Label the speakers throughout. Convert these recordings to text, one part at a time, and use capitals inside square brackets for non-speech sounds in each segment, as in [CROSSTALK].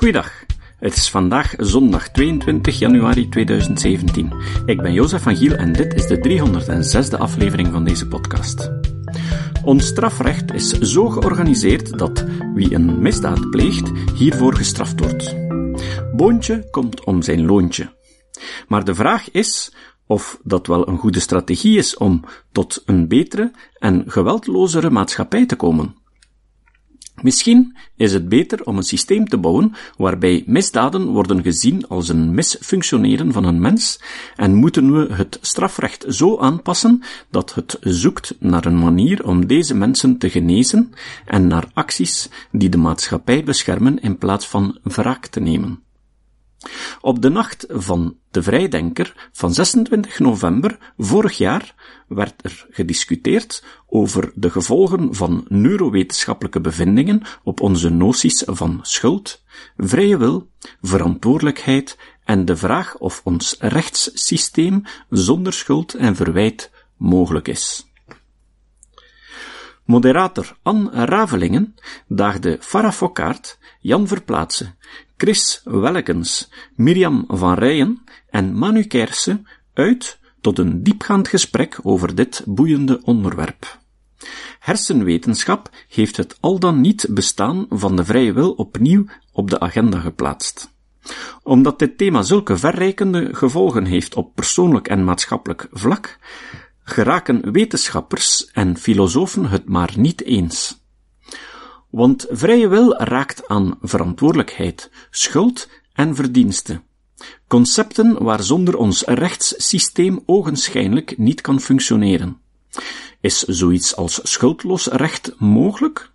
Speaker 1: Goeiedag. Het is vandaag zondag 22 januari 2017. Ik ben Jozef van Giel en dit is de 306e aflevering van deze podcast. Ons strafrecht is zo georganiseerd dat wie een misdaad pleegt, hiervoor gestraft wordt. Boontje komt om zijn loontje. Maar de vraag is of dat wel een goede strategie is om tot een betere en geweldlozere maatschappij te komen. Misschien is het beter om een systeem te bouwen waarbij misdaden worden gezien als een misfunctioneren van een mens en moeten we het strafrecht zo aanpassen dat het zoekt naar een manier om deze mensen te genezen en naar acties die de maatschappij beschermen in plaats van wraak te nemen. Op de nacht van de Vrijdenker van 26 november vorig jaar werd er gediscuteerd over de gevolgen van neurowetenschappelijke bevindingen op onze noties van schuld, vrije wil, verantwoordelijkheid en de vraag of ons rechtssysteem zonder schuld en verwijt mogelijk is. Moderator Anne Ravelingen daagde Farah Fokkaert, Jan Verplaatse, Chris Wellekens, Mirjam van Rijen en Manu Kersen uit tot een diepgaand gesprek over dit boeiende onderwerp. Hersenwetenschap heeft het al dan niet bestaan van de vrije wil opnieuw op de agenda geplaatst. Omdat dit thema zulke verrijkende gevolgen heeft op persoonlijk en maatschappelijk vlak, geraken wetenschappers en filosofen het maar niet eens. Want vrije wil raakt aan verantwoordelijkheid, schuld en verdienste. Concepten waar zonder ons rechtssysteem ogenschijnlijk niet kan functioneren. Is zoiets als schuldloos recht mogelijk?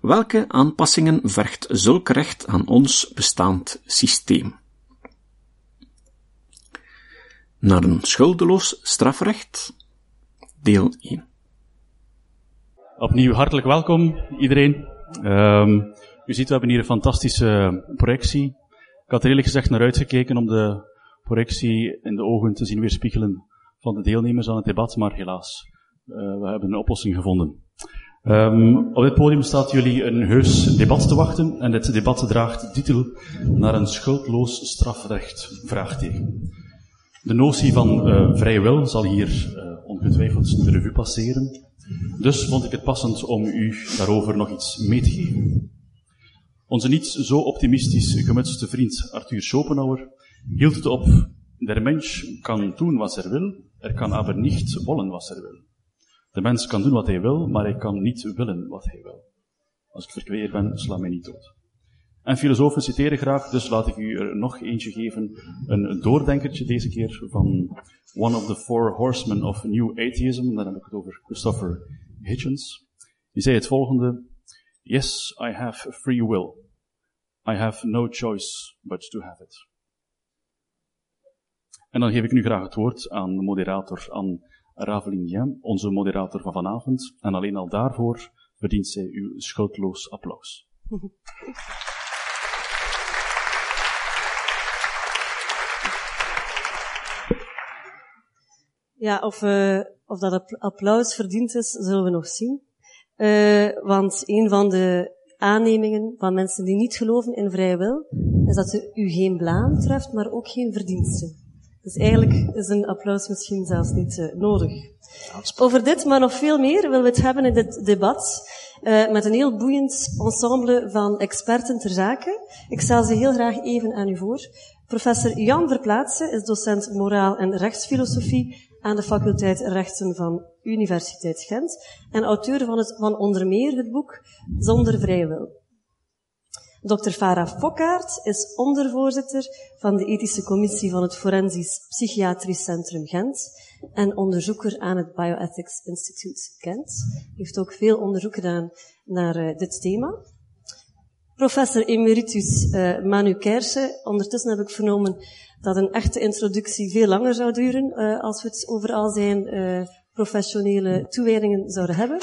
Speaker 1: Welke aanpassingen vergt zulk recht aan ons bestaand systeem? Naar een schuldeloos strafrecht? Deel 1.
Speaker 2: Opnieuw hartelijk welkom iedereen. Um, u ziet, we hebben hier een fantastische projectie. Ik had er eerlijk gezegd naar uitgekeken om de projectie in de ogen te zien weerspiegelen van de deelnemers aan het debat, maar helaas, uh, we hebben een oplossing gevonden. Um, op dit podium staat jullie een heus debat te wachten en dit debat draagt de titel naar een schuldloos strafrecht? Vraagteken. De notie van uh, vrije wil zal hier uh, ongetwijfeld de revue passeren. Dus vond ik het passend om u daarover nog iets mee te geven. Onze niet zo optimistisch gemutste vriend Arthur Schopenhauer hield het op. Der mens kan doen wat er wil, er kan aber niet wollen wat er wil. De mens kan doen wat hij wil, maar hij kan niet willen wat hij wil. Als ik verkweer ben, sla mij niet dood. En filosofen citeren graag, dus laat ik u er nog eentje geven. Een doordenkertje deze keer van one of the four horsemen of new atheism. Dan heb ik het over Christopher Hitchens. Die zei het volgende. Yes, I have free will. I have no choice but to have it. En dan geef ik nu graag het woord aan de moderator Anne Ravelingien, onze moderator van vanavond. En alleen al daarvoor verdient zij uw schuldloos applaus. [LAUGHS]
Speaker 3: Ja, of, uh, of dat applaus verdiend is, zullen we nog zien. Uh, want een van de aannemingen van mensen die niet geloven in vrije wil, is dat u geen blaam treft, maar ook geen verdiensten. Dus eigenlijk is een applaus misschien zelfs niet uh, nodig. Over dit, maar nog veel meer, willen we het hebben in dit debat. Uh, met een heel boeiend ensemble van experten ter zake. Ik stel ze heel graag even aan u voor. Professor Jan Verplaatse is docent moraal en rechtsfilosofie aan de faculteit Rechten van Universiteit Gent en auteur van, het, van onder meer het boek Zonder vrije wil. Dr. Farah Fokkaert is ondervoorzitter van de ethische commissie van het Forensisch Psychiatrisch Centrum Gent en onderzoeker aan het Bioethics Institute Gent. Hij heeft ook veel onderzoek gedaan naar uh, dit thema. Professor emeritus uh, Manu Kersen, ondertussen heb ik vernomen dat een echte introductie veel langer zou duren uh, als we het over al zijn uh, professionele toewijdingen zouden hebben.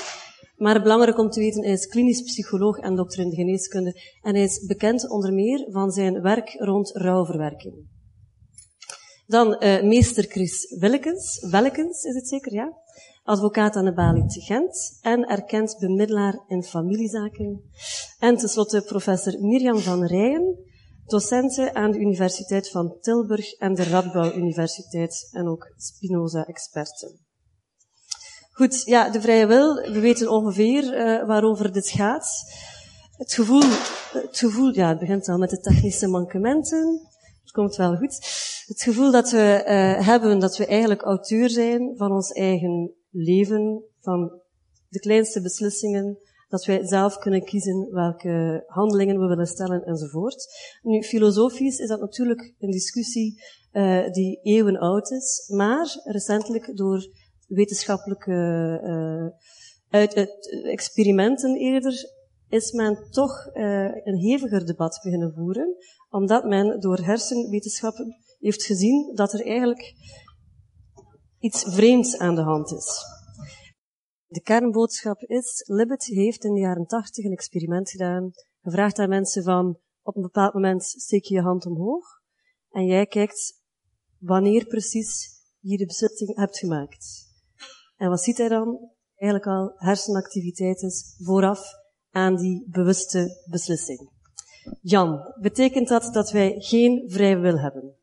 Speaker 3: Maar belangrijk om te weten, hij is klinisch psycholoog en dokter in de geneeskunde. En hij is bekend onder meer van zijn werk rond rouwverwerking. Dan meester Chris Willekens. Wellekens is het zeker, ja? Advocaat aan de Balie te Gent en erkend bemiddelaar in familiezaken. En tenslotte professor Mirjam van Rijen, docenten aan de Universiteit van Tilburg en de Radboud Universiteit en ook Spinoza-experten. Goed, ja, de vrije wil, we weten ongeveer uh, waarover dit gaat. Het gevoel, het gevoel, ja, het begint al met de technische mankementen. Het komt wel goed. Het gevoel dat we uh, hebben dat we eigenlijk auteur zijn van ons eigen leven, van de kleinste beslissingen, dat wij zelf kunnen kiezen welke handelingen we willen stellen enzovoort. Nu, filosofisch is dat natuurlijk een discussie uh, die eeuwen oud is, maar recentelijk door wetenschappelijke uh, uit, experimenten eerder is men toch uh, een heviger debat beginnen voeren, omdat men door hersenwetenschappen heeft gezien dat er eigenlijk iets vreemds aan de hand is. De kernboodschap is, Libet heeft in de jaren tachtig een experiment gedaan, gevraagd aan mensen van, op een bepaald moment steek je je hand omhoog, en jij kijkt wanneer precies je de beslissing hebt gemaakt. En wat ziet hij dan? Eigenlijk al hersenactiviteiten vooraf aan die bewuste beslissing. Jan, betekent dat dat wij geen vrije wil hebben?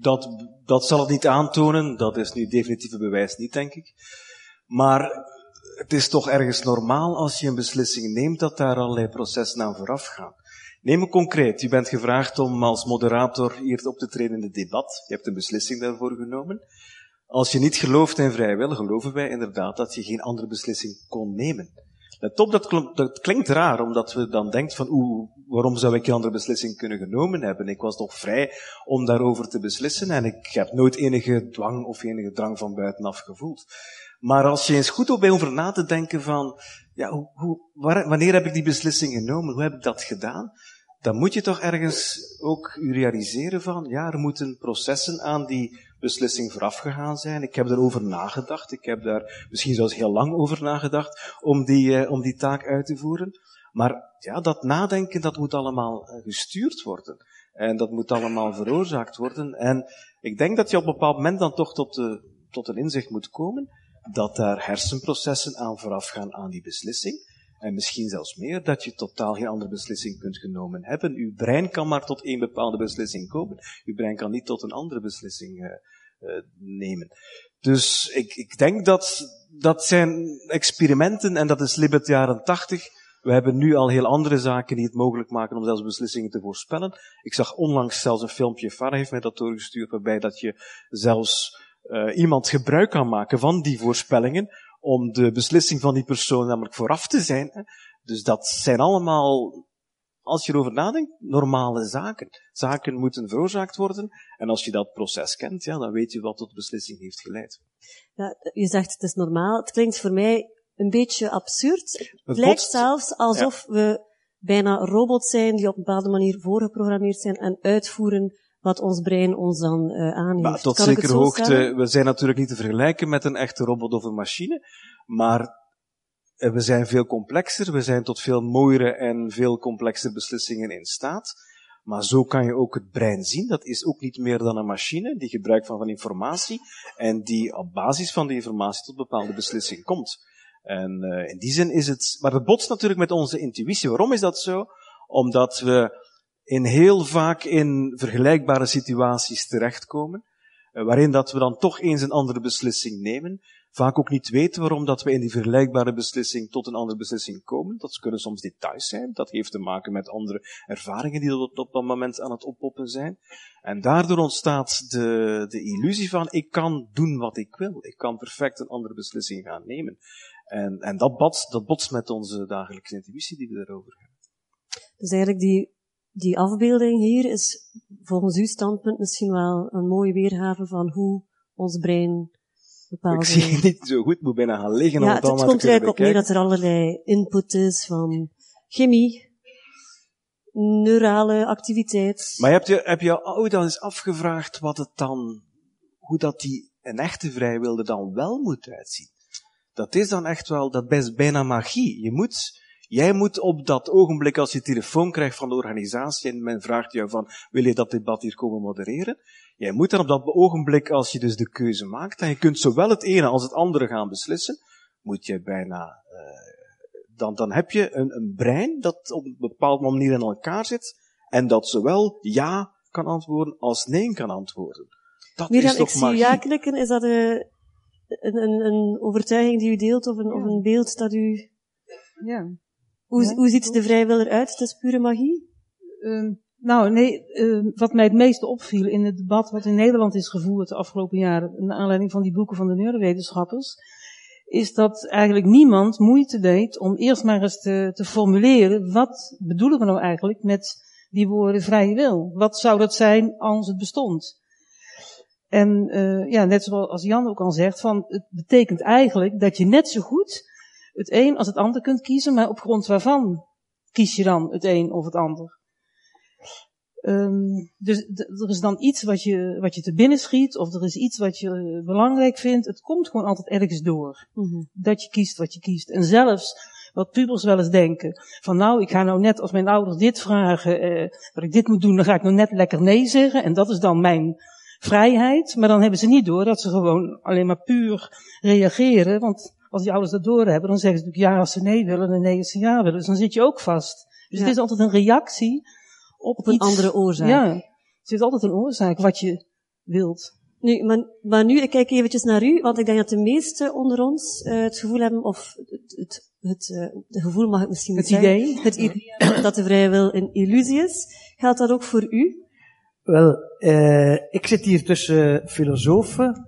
Speaker 4: Dat, dat zal het niet aantonen, dat is nu definitieve bewijs niet, denk ik. Maar het is toch ergens normaal als je een beslissing neemt dat daar allerlei processen aan vooraf gaan. Neem een concreet. U bent gevraagd om als moderator hier op te treden in het debat. Je hebt een beslissing daarvoor genomen. Als je niet gelooft in vrijwil, geloven wij inderdaad dat je geen andere beslissing kon nemen. Let op, dat, dat klinkt raar, omdat we dan denken van, oeh, waarom zou ik een andere beslissing kunnen genomen hebben? Ik was toch vrij om daarover te beslissen en ik heb nooit enige dwang of enige drang van buitenaf gevoeld. Maar als je eens goed op bij over na te denken van, ja, hoe, wanneer heb ik die beslissing genomen? Hoe heb ik dat gedaan? Dan moet je toch ergens ook realiseren van, ja, er moeten processen aan die beslissing vooraf gegaan zijn. Ik heb erover nagedacht. Ik heb daar misschien zelfs heel lang over nagedacht om die, uh, om die taak uit te voeren. Maar ja, dat nadenken, dat moet allemaal uh, gestuurd worden. En dat moet allemaal veroorzaakt worden. En ik denk dat je op een bepaald moment dan toch tot, de, tot een inzicht moet komen dat daar hersenprocessen aan vooraf gaan aan die beslissing. En misschien zelfs meer, dat je totaal geen andere beslissing kunt genomen hebben. Uw brein kan maar tot één bepaalde beslissing komen. Uw brein kan niet tot een andere beslissing uh, uh, nemen. Dus ik, ik denk dat dat zijn experimenten, en dat is Libet jaren tachtig. We hebben nu al heel andere zaken die het mogelijk maken om zelfs beslissingen te voorspellen. Ik zag onlangs zelfs een filmpje, Farah heeft mij dat doorgestuurd, waarbij dat je zelfs uh, iemand gebruik kan maken van die voorspellingen om de beslissing van die persoon namelijk vooraf te zijn. Hè. Dus dat zijn allemaal, als je erover nadenkt, normale zaken. Zaken moeten veroorzaakt worden. En als je dat proces kent, ja, dan weet je wat tot de beslissing heeft geleid.
Speaker 3: Ja, je zegt het is normaal. Het klinkt voor mij een beetje absurd. Het lijkt zelfs alsof ja. we bijna robots zijn die op een bepaalde manier voorgeprogrammeerd zijn en uitvoeren wat ons brein ons dan uh, aangeeft.
Speaker 4: Maar tot zekere hoogte, we zijn natuurlijk niet te vergelijken met een echte robot of een machine, maar eh, we zijn veel complexer, we zijn tot veel mooiere en veel complexere beslissingen in staat. Maar zo kan je ook het brein zien. Dat is ook niet meer dan een machine die gebruik van, van informatie en die op basis van die informatie tot bepaalde beslissing komt. En uh, in die zin is het, maar het botst natuurlijk met onze intuïtie. Waarom is dat zo? Omdat we in heel vaak in vergelijkbare situaties terechtkomen, eh, waarin dat we dan toch eens een andere beslissing nemen, vaak ook niet weten waarom dat we in die vergelijkbare beslissing tot een andere beslissing komen. Dat kunnen soms details zijn, dat heeft te maken met andere ervaringen die op dat moment aan het oppoppen zijn. En daardoor ontstaat de, de illusie van, ik kan doen wat ik wil, ik kan perfect een andere beslissing gaan nemen. En, en dat, botst, dat botst met onze dagelijkse intuïtie die we daarover hebben.
Speaker 3: Dus eigenlijk die die afbeelding hier is volgens uw standpunt misschien wel een mooie weergave van hoe ons brein bepaalde...
Speaker 4: Ik zie je niet zo goed, moet bijna gaan liggen
Speaker 3: ja, om het, het komt eigenlijk op neer dat er allerlei input is van chemie, neurale activiteit.
Speaker 4: Maar heb je, heb je ooit al eens afgevraagd wat het dan, hoe dat die een echte vrijwilde dan wel moet uitzien? Dat is dan echt wel, dat is bijna magie. Je moet Jij moet op dat ogenblik, als je telefoon krijgt van de organisatie en men vraagt jou van, wil je dat debat hier komen modereren? Jij moet dan op dat ogenblik, als je dus de keuze maakt, en je kunt zowel het ene als het andere gaan beslissen, moet je bijna, uh, dan, dan heb je een, een brein dat op een bepaalde manier in elkaar zit, En dat zowel ja kan antwoorden als nee kan antwoorden. Dat is
Speaker 3: ik
Speaker 4: toch magie?
Speaker 3: ja knikken. Is dat eh, een, een, een overtuiging die u deelt of een, of een beeld dat u...
Speaker 5: Ja.
Speaker 3: Hoe,
Speaker 5: Ja.
Speaker 3: hoe ziet de vrije wil eruit? Het is pure magie?
Speaker 5: Ehm, nou, nee, ehm, wat mij het meeste opviel in het debat wat in Nederland is gevoerd de afgelopen jaren, naar aanleiding van die boeken van de neurowetenschappers, is dat eigenlijk niemand moeite deed om eerst maar eens te, te formuleren, wat bedoelen we nou eigenlijk met die woorden vrije wil? Wat zou dat zijn als het bestond? En eh, ja, net zoals Jan ook al zegt, van, het betekent eigenlijk dat je net zo goed het een als het ander kunt kiezen, maar op grond waarvan kies je dan het een of het ander? Ehm, dus er is dan iets wat je, wat je te binnen schiet, of er is iets wat je belangrijk vindt. Het komt gewoon altijd ergens door. Dat je kiest wat je kiest. En zelfs wat pubers wel eens denken, van nou, ik ga nou net als mijn ouders dit vragen, eh, dat ik dit moet doen, dan ga ik nou net lekker nee zeggen. En dat is dan mijn vrijheid. Maar dan hebben ze niet door dat ze gewoon alleen maar puur reageren. Want als die ouders dat doorhebben, dan zeggen ze natuurlijk ja als ze nee willen en nee als ze ja willen. Dus dan zit je ook vast. Dus
Speaker 3: Ja.
Speaker 5: het is altijd een reactie op,
Speaker 3: Op een
Speaker 5: iets-
Speaker 3: andere oorzaak.
Speaker 5: Ja, het is altijd een oorzaak wat je wilt.
Speaker 3: Nu, maar, maar nu, ik kijk eventjes naar u, want ik denk dat de meesten onder ons eh, het gevoel hebben, of het, het, het, eh, het gevoel mag ik misschien niet
Speaker 5: Het
Speaker 3: zeggen,
Speaker 5: idee.
Speaker 3: het idee dat de vrije wil een illusie is. Geldt dat ook voor u?
Speaker 6: Wel, eh, ik zit hier tussen filosofen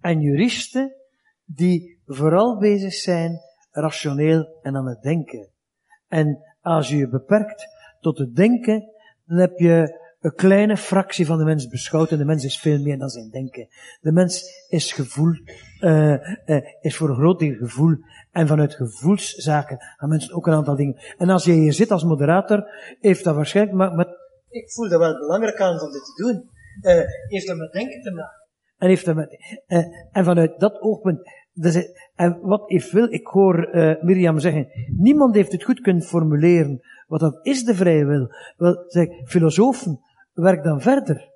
Speaker 6: en juristen die vooral bezig zijn rationeel en aan het denken. En als je je beperkt tot het denken, dan heb je een kleine fractie van de mens beschouwd en de mens is veel meer dan zijn denken. De mens is gevoel, eh, eh, is voor een groot deel gevoel en vanuit gevoelszaken gaan mensen ook een aantal dingen. En als je hier zit als moderator, heeft dat waarschijnlijk, maar, maar ik voel dat wel belangrijk aan om dit te doen, eh, heeft dat met denken te maken. En, heeft dat met, eh, en vanuit dat oogpunt, dus, eh, en wat heeft wil, ik hoor eh, Mirjam zeggen, niemand heeft het goed kunnen formuleren, wat dat is de vrije wil. Wel, zeg, filosofen, werk dan verder.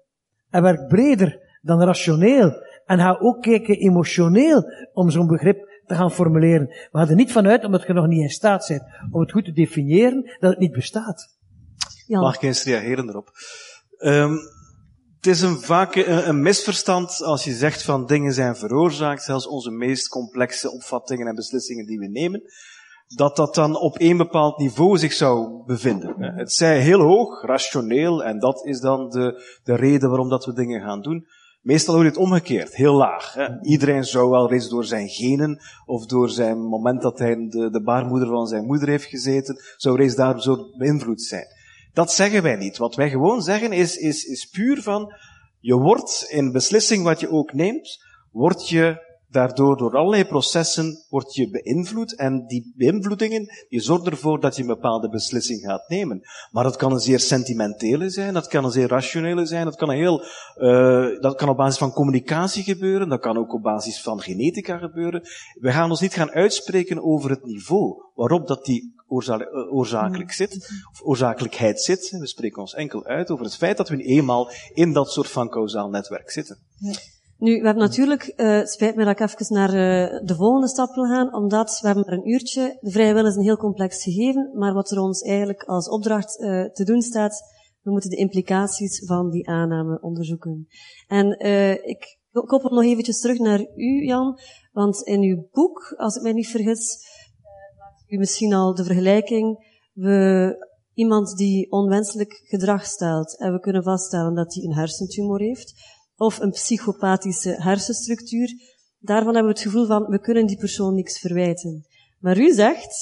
Speaker 6: En werk breder dan rationeel. En ga ook kijken emotioneel om zo'n begrip te gaan formuleren. We gaan er niet vanuit, omdat je nog niet in staat bent om het goed te definiëren, dat het niet bestaat.
Speaker 3: Jan.
Speaker 4: Mag ik eens reageren erop? Ehm, het is een, vaak een, een misverstand als je zegt van dingen zijn veroorzaakt, zelfs onze meest complexe opvattingen en beslissingen die we nemen, dat dat dan op één bepaald niveau zich zou bevinden. Het zij heel hoog, rationeel, en dat is dan de, de reden waarom dat we dingen gaan doen. Meestal hoor je het omgekeerd, heel laag. Hè. Iedereen zou wel reeds door zijn genen, of door zijn moment dat hij de, de baarmoeder van zijn moeder heeft gezeten, zou reeds daar zo beïnvloed zijn. Dat zeggen wij niet. Wat wij gewoon zeggen is, is, is puur van, je wordt in beslissing wat je ook neemt, word je daardoor door allerlei processen word je beïnvloed en die beïnvloedingen die zorgen ervoor dat je een bepaalde beslissing gaat nemen. Maar dat kan een zeer sentimentele zijn, dat kan een zeer rationele zijn, dat kan een heel, uh, dat kan op basis van communicatie gebeuren, dat kan ook op basis van genetica gebeuren. We gaan ons niet gaan uitspreken over het niveau waarop dat die uh, oorzakelijk zit, of oorzakelijkheid zit. We spreken ons enkel uit over het feit dat we eenmaal in dat soort van kausaal netwerk zitten.
Speaker 3: Nu, we hebben natuurlijk, het spijt me dat ik even naar uh, de volgende stap wil gaan, omdat we hebben een uurtje. De vrije is een heel complex gegeven, maar wat er ons eigenlijk als opdracht uh, te doen staat, we moeten de implicaties van die aanname onderzoeken. En ik koppel nog eventjes terug naar u, Jan, want in uw boek, als ik mij niet vergis, maakt u misschien al de vergelijking, we, iemand die onwenselijk gedrag stelt, en we kunnen vaststellen dat hij een hersentumor heeft, of een psychopathische hersenstructuur, daarvan hebben we het gevoel van, we kunnen die persoon niks verwijten. Maar u zegt,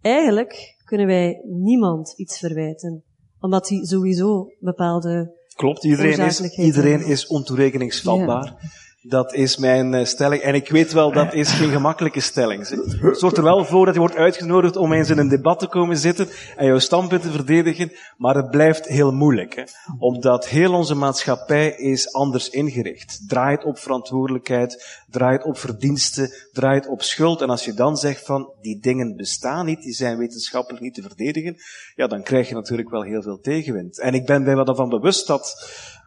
Speaker 3: eigenlijk kunnen wij niemand iets verwijten, omdat hij sowieso bepaalde
Speaker 4: Klopt, iedereen is, iedereen is ontoerekeningsvatbaar. Ja. Dat is mijn uh, stelling. En ik weet wel, dat is geen gemakkelijke stelling. Het zorgt er wel voor dat je wordt uitgenodigd om eens in een debat te komen zitten en jouw standpunt te verdedigen. Maar het blijft heel moeilijk. Hè? Omdat heel onze maatschappij is anders ingericht. Draait op verantwoordelijkheid, draait op verdiensten, draait op schuld. En als je dan zegt van, die dingen bestaan niet, die zijn wetenschappelijk niet te verdedigen, ja, dan krijg je natuurlijk wel heel veel tegenwind. En ik ben mij wel ervan bewust dat,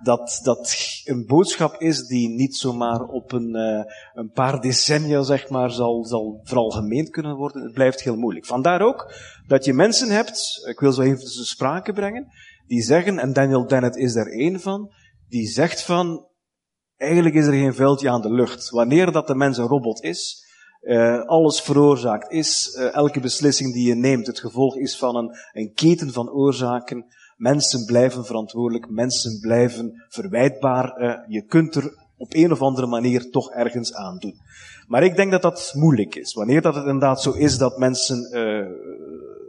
Speaker 4: dat, dat een boodschap is die niet zomaar maar op een, uh, een paar decennia, zeg maar, zal, zal veralgemeend kunnen worden. Het blijft heel moeilijk. Vandaar ook dat je mensen hebt, ik wil zo even tussen sprake brengen, die zeggen, en Daniel Dennett is daar één van, die zegt van, eigenlijk is er geen veldje aan de lucht. Wanneer dat de mens een robot is, uh, alles veroorzaakt is, uh, elke beslissing die je neemt het gevolg is van een, een keten van oorzaken, Mensen blijven verantwoordelijk, mensen blijven verwijtbaar. Uh, je kunt er op een of andere manier toch ergens aan doen. Maar ik denk dat dat moeilijk is. Wanneer dat het inderdaad zo is dat mensen uh,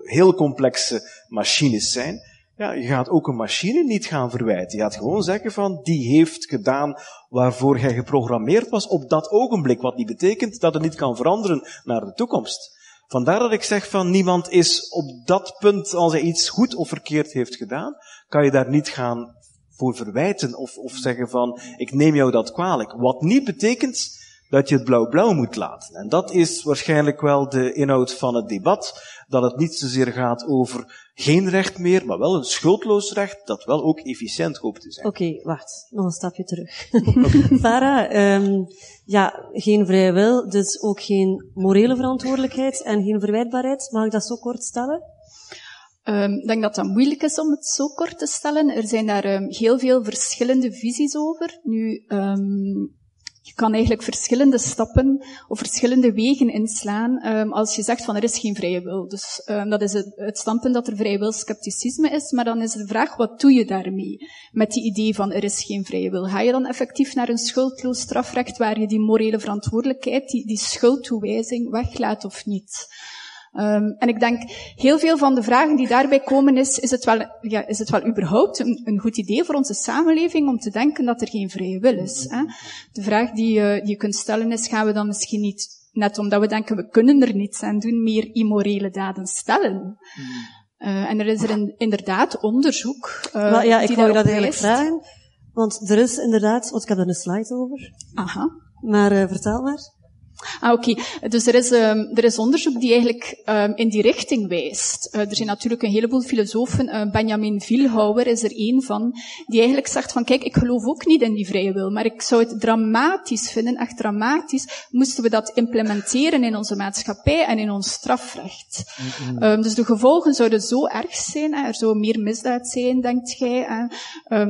Speaker 4: heel complexe machines zijn, ja, je gaat ook een machine niet gaan verwijten. Je gaat gewoon zeggen van, die heeft gedaan waarvoor hij geprogrammeerd was op dat ogenblik. Wat niet betekent dat het niet kan veranderen naar de toekomst. Vandaar dat ik zeg van niemand is op dat punt, als hij iets goed of verkeerd heeft gedaan, kan je daar niet gaan voor verwijten of, of zeggen van ik neem jou dat kwalijk. Wat niet betekent dat je het blauw-blauw moet laten. En dat is waarschijnlijk wel de inhoud van het debat, dat het niet zozeer gaat over geen recht meer, maar wel een schuldloos recht, dat wel ook efficiënt hoopt te zijn.
Speaker 3: Oké, okay, wacht. Nog een stapje terug. Okay. [LAUGHS] Farah, um, ja, geen vrije wil, dus ook geen morele verantwoordelijkheid en geen verwijtbaarheid. Mag ik dat zo kort stellen?
Speaker 7: Um, ik denk dat dat moeilijk is om het zo kort te stellen. Er zijn daar um, heel veel verschillende visies over. Nu, um, je kan eigenlijk verschillende stappen of verschillende wegen inslaan um, als je zegt van er is geen vrije wil. Dus um, dat is het, het standpunt dat er vrije wil scepticisme is, maar dan is de vraag wat doe je daarmee met die idee van er is geen vrije wil? Ga je dan effectief naar een schuldloos strafrecht waar je die morele verantwoordelijkheid, die, die schuldtoewijzing weglaat of niet? Um, en ik denk, heel veel van de vragen die daarbij komen is, is het wel, ja, is het wel überhaupt een, een goed idee voor onze samenleving om te denken dat er geen vrije wil is? Hè? De vraag die, uh, die je kunt stellen is, gaan we dan misschien niet, net omdat we denken we kunnen er niets aan doen, meer immorele daden stellen? Uh, en er is er in, inderdaad onderzoek.
Speaker 3: Uh, maar ja, ik wou dat eigenlijk vragen. Want er is inderdaad, want ik heb er een slide over.
Speaker 7: Aha.
Speaker 3: Maar uh, vertel maar.
Speaker 7: Ah, oké. Okay. Dus er is, um, er is onderzoek die eigenlijk um, in die richting wijst. Uh, er zijn natuurlijk een heleboel filosofen. Uh, Benjamin Vielhouwer is er één van, die eigenlijk zegt van, kijk, ik geloof ook niet in die vrije wil, maar ik zou het dramatisch vinden, echt dramatisch, moesten we dat implementeren in onze maatschappij en in ons strafrecht. Um, dus de gevolgen zouden zo erg zijn, hè, er zou meer misdaad zijn, denkt. Hè.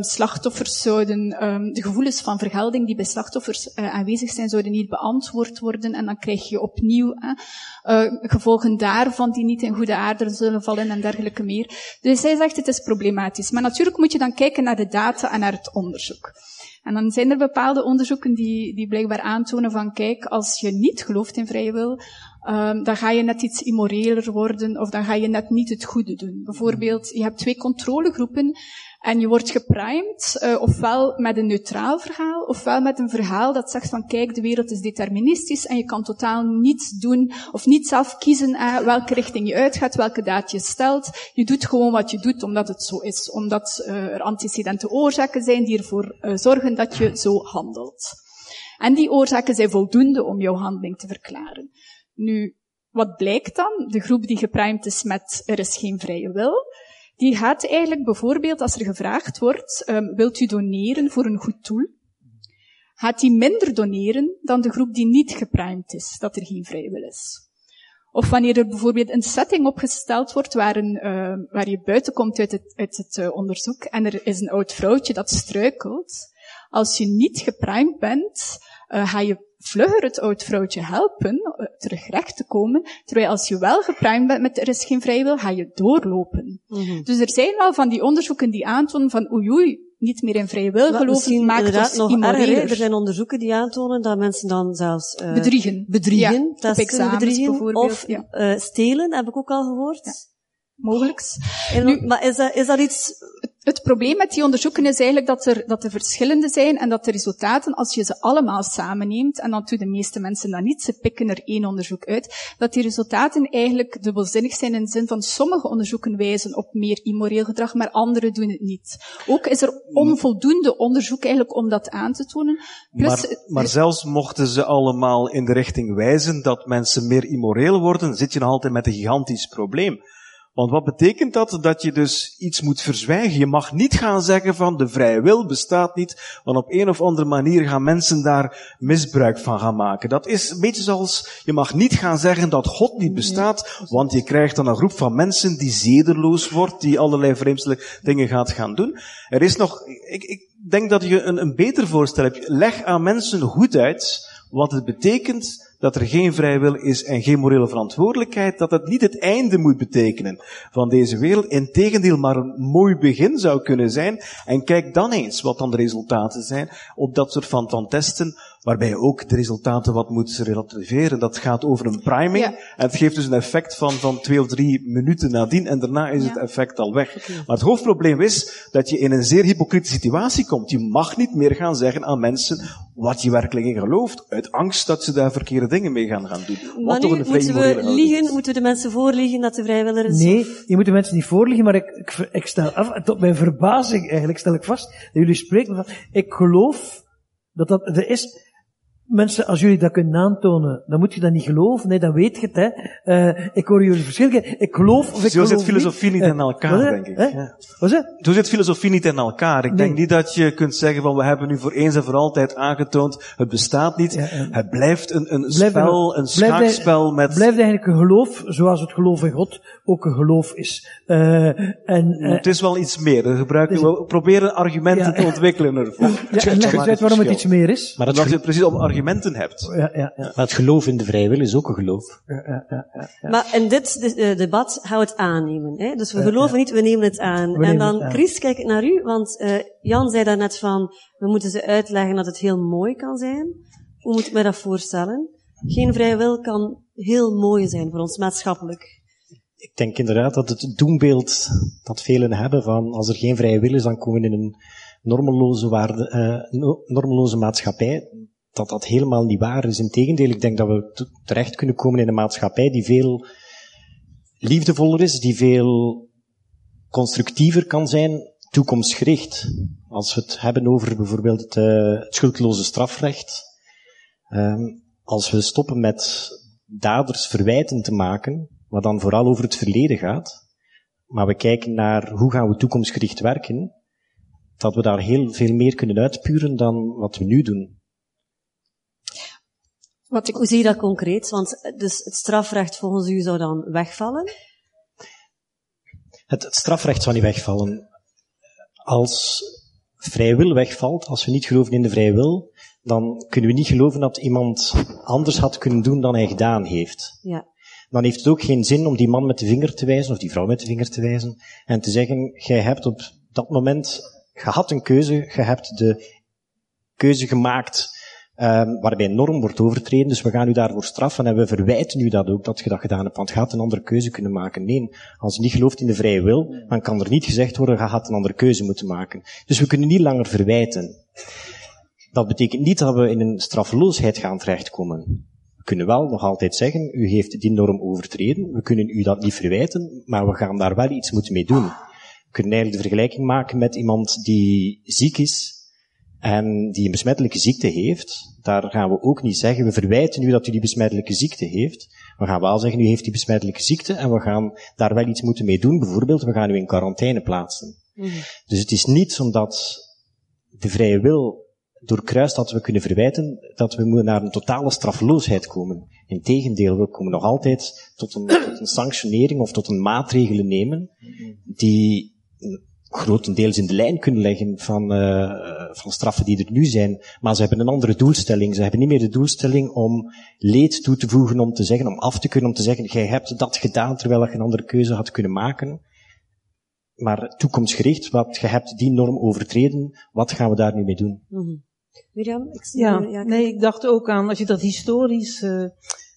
Speaker 7: slachtoffers zouden, de gevoelens van vergelding die bij slachtoffers uh, aanwezig zijn, zouden niet beantwoord worden en dan krijg je opnieuw uh, gevolgen daarvan die niet in goede aarde zullen vallen en dergelijke meer. Dus zij zegt het is problematisch. Maar natuurlijk moet je dan kijken naar de data en naar het onderzoek. En dan zijn er bepaalde onderzoeken die, die blijkbaar aantonen van kijk, als je niet gelooft in vrije wil, um, dan ga je net iets immoreler worden of dan ga je net niet het goede doen. Bijvoorbeeld, je hebt twee controlegroepen en je wordt geprimed, uh, ofwel met een neutraal verhaal, ofwel met een verhaal dat zegt van kijk, de wereld is deterministisch en je kan totaal niets doen of niet zelf kiezen uh, welke richting je uitgaat, welke daad je stelt. Je doet gewoon wat je doet omdat het zo is, omdat uh, er antecedente oorzaken zijn die ervoor zorgen dat je zo handelt. En die oorzaken zijn voldoende om jouw handeling te verklaren. Nu, wat blijkt dan? De groep die geprimed is met er is geen vrije wil, die gaat eigenlijk bijvoorbeeld, als er gevraagd wordt, um, wilt u doneren voor een goed doel? Gaat die minder doneren dan de groep die niet geprimed is, dat er geen vrije wil is. Of wanneer er bijvoorbeeld een setting opgesteld wordt waar, een, uh, waar je buiten komt uit het, uit het uh, onderzoek en er is een oud vrouwtje dat struikelt. Als je niet geprimed bent, uh, ga je vlugger het oud vrouwtje helpen uh, terug recht te komen, terwijl als je wel geprimed bent met er is geen vrijwil, ga je doorlopen. Mm-hmm. Dus er zijn wel van die onderzoeken die aantonen van oei oei, niet meer in vrije wil geloven, maakt ons nog erger.
Speaker 3: Er zijn onderzoeken die aantonen dat mensen dan zelfs uh,
Speaker 7: bedriegen,
Speaker 3: bedriegen,
Speaker 7: ja, testen, bedriegen
Speaker 3: of
Speaker 7: ja.
Speaker 3: uh, stelen, heb ik ook al gehoord.
Speaker 7: Ja. Mogelijks.
Speaker 3: Nu, maar is dat, is dat iets
Speaker 7: het probleem met die onderzoeken is eigenlijk dat er, dat er verschillende zijn en dat de resultaten, als je ze allemaal samenneemt, en dan doen de meeste mensen dat niet, ze pikken er één onderzoek uit, dat die resultaten eigenlijk dubbelzinnig zijn in de zin van sommige onderzoeken wijzen op meer immoreel gedrag, maar andere doen het niet. Ook is er onvoldoende onderzoek eigenlijk om dat aan te tonen.
Speaker 4: Plus, maar, maar zelfs mochten ze allemaal in de richting wijzen dat mensen meer immoreel worden, zit je nog altijd met een gigantisch probleem. Want wat betekent dat? Dat je dus iets moet verzwijgen. Je mag niet gaan zeggen van de vrije wil bestaat niet, want op een of andere manier gaan mensen daar misbruik van gaan maken. Dat is een beetje zoals, je mag niet gaan zeggen dat God niet bestaat, want je krijgt dan een groep van mensen die zederloos wordt, die allerlei vreemdelijke dingen gaat gaan doen. Er is nog, ik, ik denk dat je een, een beter voorstel hebt. Leg aan mensen goed uit wat het betekent dat er geen vrije wil is en geen morele verantwoordelijkheid, dat het niet het einde moet betekenen van deze wereld. Integendeel, maar een mooi begin zou kunnen zijn. En kijk dan eens wat dan de resultaten zijn op dat soort van, van testen, waarbij je ook de resultaten wat moet relativeren. Dat gaat over een priming.
Speaker 7: Ja.
Speaker 4: En het geeft dus een effect van, van twee of drie minuten nadien en daarna is
Speaker 7: Ja.
Speaker 4: het effect al weg. Maar het hoofdprobleem is dat je in een zeer hypocriete situatie komt. Je mag niet meer gaan zeggen aan mensen wat je werkelijk in gelooft, uit angst dat ze daar verkeerde dingen mee gaan gaan doen.
Speaker 3: Maar
Speaker 4: toch
Speaker 3: nu
Speaker 4: een
Speaker 3: moeten we liegen, moeten we de mensen voorliegen dat de vrijwiller is?
Speaker 6: Nee, je moet de mensen niet voorliggen, maar ik, ik, ik stel af, en tot mijn verbazing eigenlijk, stel ik vast, dat jullie spreken van, ik geloof dat dat, er is, mensen, als jullie dat kunnen aantonen, dan moet je dat niet geloven, nee, dan weet je het, hè. Eh, ik hoor jullie verschillen, ik geloof of ik
Speaker 4: Zo
Speaker 6: geloof
Speaker 4: zit filosofie niet in elkaar, denk ik.
Speaker 6: Hè?
Speaker 4: Ja.
Speaker 6: Wat is het?
Speaker 4: Zo zit filosofie niet in elkaar. Ik
Speaker 6: Nee.
Speaker 4: denk niet dat je kunt zeggen van we hebben nu voor eens en voor altijd aangetoond, het bestaat niet.
Speaker 6: Ja,
Speaker 4: het blijft een, een
Speaker 6: Blijft
Speaker 4: spel, een schaakspel met...
Speaker 6: Blijft eigenlijk een geloof, zoals het geloof in God ook een geloof is. Eh, en, eh,
Speaker 4: het is wel iets meer. We, gebruiken,
Speaker 6: Dus-
Speaker 4: we proberen argumenten
Speaker 6: Ja.
Speaker 4: te ontwikkelen ervoor.
Speaker 6: ja, en leg eens uit waarom het iets meer is.
Speaker 8: Maar
Speaker 4: je
Speaker 8: gel-
Speaker 4: precies om argumenten hebt.
Speaker 6: Ja, ja, ja.
Speaker 8: maar het geloof in de vrije wil is ook een geloof.
Speaker 3: Maar in dit eh, debat gaan we het aannemen. Hè? Dus we geloven niet, we nemen het aan.
Speaker 6: nemen
Speaker 3: en dan,
Speaker 6: aan.
Speaker 3: Chris, kijk ik naar u, want eh, Jan zei daarnet van, we moeten ze uitleggen dat het heel mooi kan zijn. Hoe moet ik mij dat voorstellen? Geen vrije wil kan heel mooi zijn voor ons maatschappelijk.
Speaker 8: Ik denk inderdaad dat het doembeeld dat velen hebben van als er geen vrije wil is, dan komen we in een normeloze, waarde, eh, no- normeloze maatschappij. Dat dat helemaal niet waar is. Integendeel, ik denk dat we terecht kunnen komen in een maatschappij die veel liefdevoller is, die veel constructiever kan zijn, toekomstgericht. Als we het hebben over bijvoorbeeld het, eh, het schuldloze strafrecht, ehm, als we stoppen met daders verwijten te maken, wat dan vooral over het verleden gaat, maar we kijken naar hoe gaan we toekomstgericht werken, dat we daar heel veel meer kunnen uitpuren dan wat we nu doen.
Speaker 7: Wat ik
Speaker 3: Hoe zie je dat concreet? Want eh, dus het strafrecht volgens u zou dan wegvallen.
Speaker 8: Het, het strafrecht zal niet wegvallen. Als vrije wil wegvalt, als we niet geloven in de vrije wil, dan kunnen we niet geloven dat iemand anders had kunnen doen dan hij gedaan heeft.
Speaker 3: Ja.
Speaker 8: Dan heeft het ook geen zin om die man met de vinger te wijzen, of die vrouw met de vinger te wijzen, en te zeggen, jij hebt op dat moment gehad een keuze, je hebt de keuze gemaakt ehm, waarbij een norm wordt overtreden, dus we gaan u daarvoor straffen en we verwijten u dat ook, dat je dat gedaan hebt, want je had een andere keuze kunnen maken. Nee, als je niet gelooft in de vrije wil, dan kan er niet gezegd worden, je had een andere keuze moeten maken. Dus we kunnen niet langer verwijten. Dat betekent niet dat we in een straffeloosheid gaan terechtkomen. We kunnen wel nog altijd zeggen, u heeft die norm overtreden, we kunnen u dat niet verwijten, maar we gaan daar wel iets moeten mee doen. We kunnen eigenlijk de vergelijking maken met iemand die ziek is en die een besmettelijke ziekte heeft. Daar gaan we ook niet zeggen, we verwijten u dat u die besmettelijke ziekte heeft. We gaan wel zeggen, u heeft die besmettelijke ziekte en we gaan daar wel iets moeten mee doen. Bijvoorbeeld, we gaan u in quarantaine plaatsen. Dus het is niet omdat de vrije wil doorkruist dat we kunnen verwijten, dat we moeten naar een totale straffeloosheid komen. Integendeel, we komen nog altijd tot een, tot een sanctionering of tot een maatregelen nemen die grotendeels in de lijn kunnen leggen van, uh, van straffen die er nu zijn. Maar ze hebben een andere doelstelling. Ze hebben niet meer de doelstelling om leed toe te voegen, om te zeggen, om af te kunnen, om te zeggen, jij hebt dat gedaan terwijl je een andere keuze had kunnen maken. Maar toekomstgericht, wat je hebt die norm overtreden, wat gaan we daar nu mee doen?
Speaker 3: Mm -hmm. Mirjam, ik zie
Speaker 5: ja,
Speaker 3: je- ja,
Speaker 5: nee, ik dacht ook aan, als je dat historisch uh,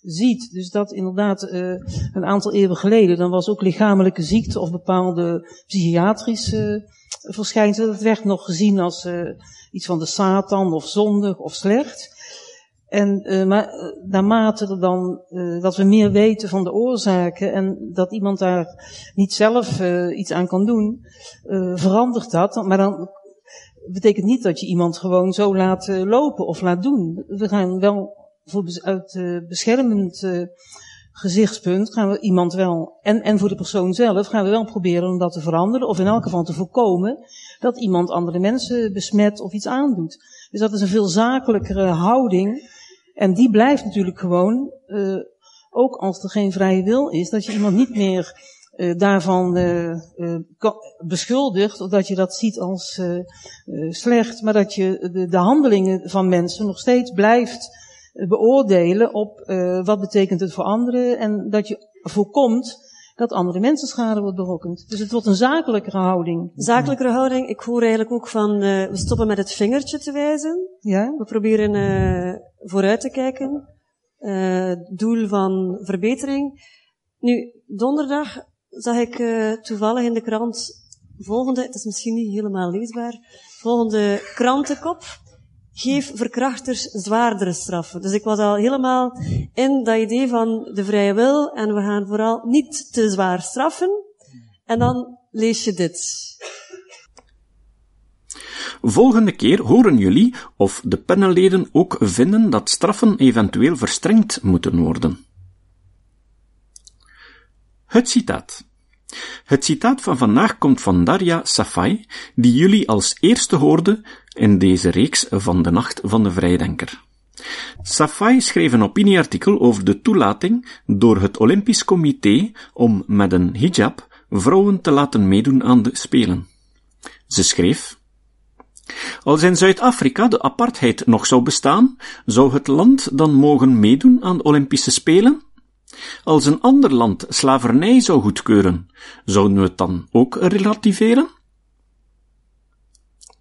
Speaker 5: ziet, dus dat inderdaad uh, een aantal eeuwen geleden, dan was ook lichamelijke ziekte of bepaalde psychiatrische uh, verschijnselen, dat werd nog gezien als uh, iets van de Satan of zondig of slecht. En maar naarmate er dan dat we meer weten van de oorzaken en dat iemand daar niet zelf iets aan kan doen, verandert dat. Maar dan betekent niet dat je iemand gewoon zo laat lopen of laat doen. We gaan wel voor uit uh, beschermend uh, gezichtspunt gaan we iemand wel, en, en voor de persoon zelf, gaan we wel proberen om dat te veranderen, of in elk geval te voorkomen dat iemand andere mensen besmet of iets aandoet. Dus dat is een veel zakelijkere houding. En die blijft natuurlijk gewoon, uh, ook als er geen vrije wil is, dat je iemand niet meer daarvan beschuldigt, of dat je dat ziet als slecht, maar dat je de, de handelingen van mensen nog steeds blijft beoordelen op uh, wat betekent het voor anderen en dat je voorkomt dat andere mensen schade wordt berokkend. Dus het wordt een zakelijkere houding.
Speaker 3: Zakelijkere houding. Ik hoor eigenlijk ook van, uh, we stoppen met het vingertje te wijzen.
Speaker 5: Ja.
Speaker 3: We proberen uh, vooruit te kijken. doel van verbetering. Nu, donderdag zag ik toevallig in de krant volgende, het is misschien niet helemaal leesbaar, volgende krantenkop geef verkrachters zwaardere straffen. Dus ik was al helemaal in dat idee van de vrije wil en we gaan vooral niet te zwaar straffen. En dan lees je dit.
Speaker 1: Volgende keer horen jullie of de panelleden ook vinden dat straffen eventueel verstrengd moeten worden. Het citaat. Het citaat van vandaag komt van Darja Safai, die jullie als eerste hoorden in deze reeks van de Nacht van de Vrijdenker. Safai schreef een opinieartikel over de toelating door het Olympisch Comité om met een hijab vrouwen te laten meedoen aan de Spelen. Ze schreef, als in Zuid-Afrika de apartheid nog zou bestaan, zou het land dan mogen meedoen aan de Olympische Spelen? Als een ander land slavernij zou goedkeuren, zouden we het dan ook relativeren?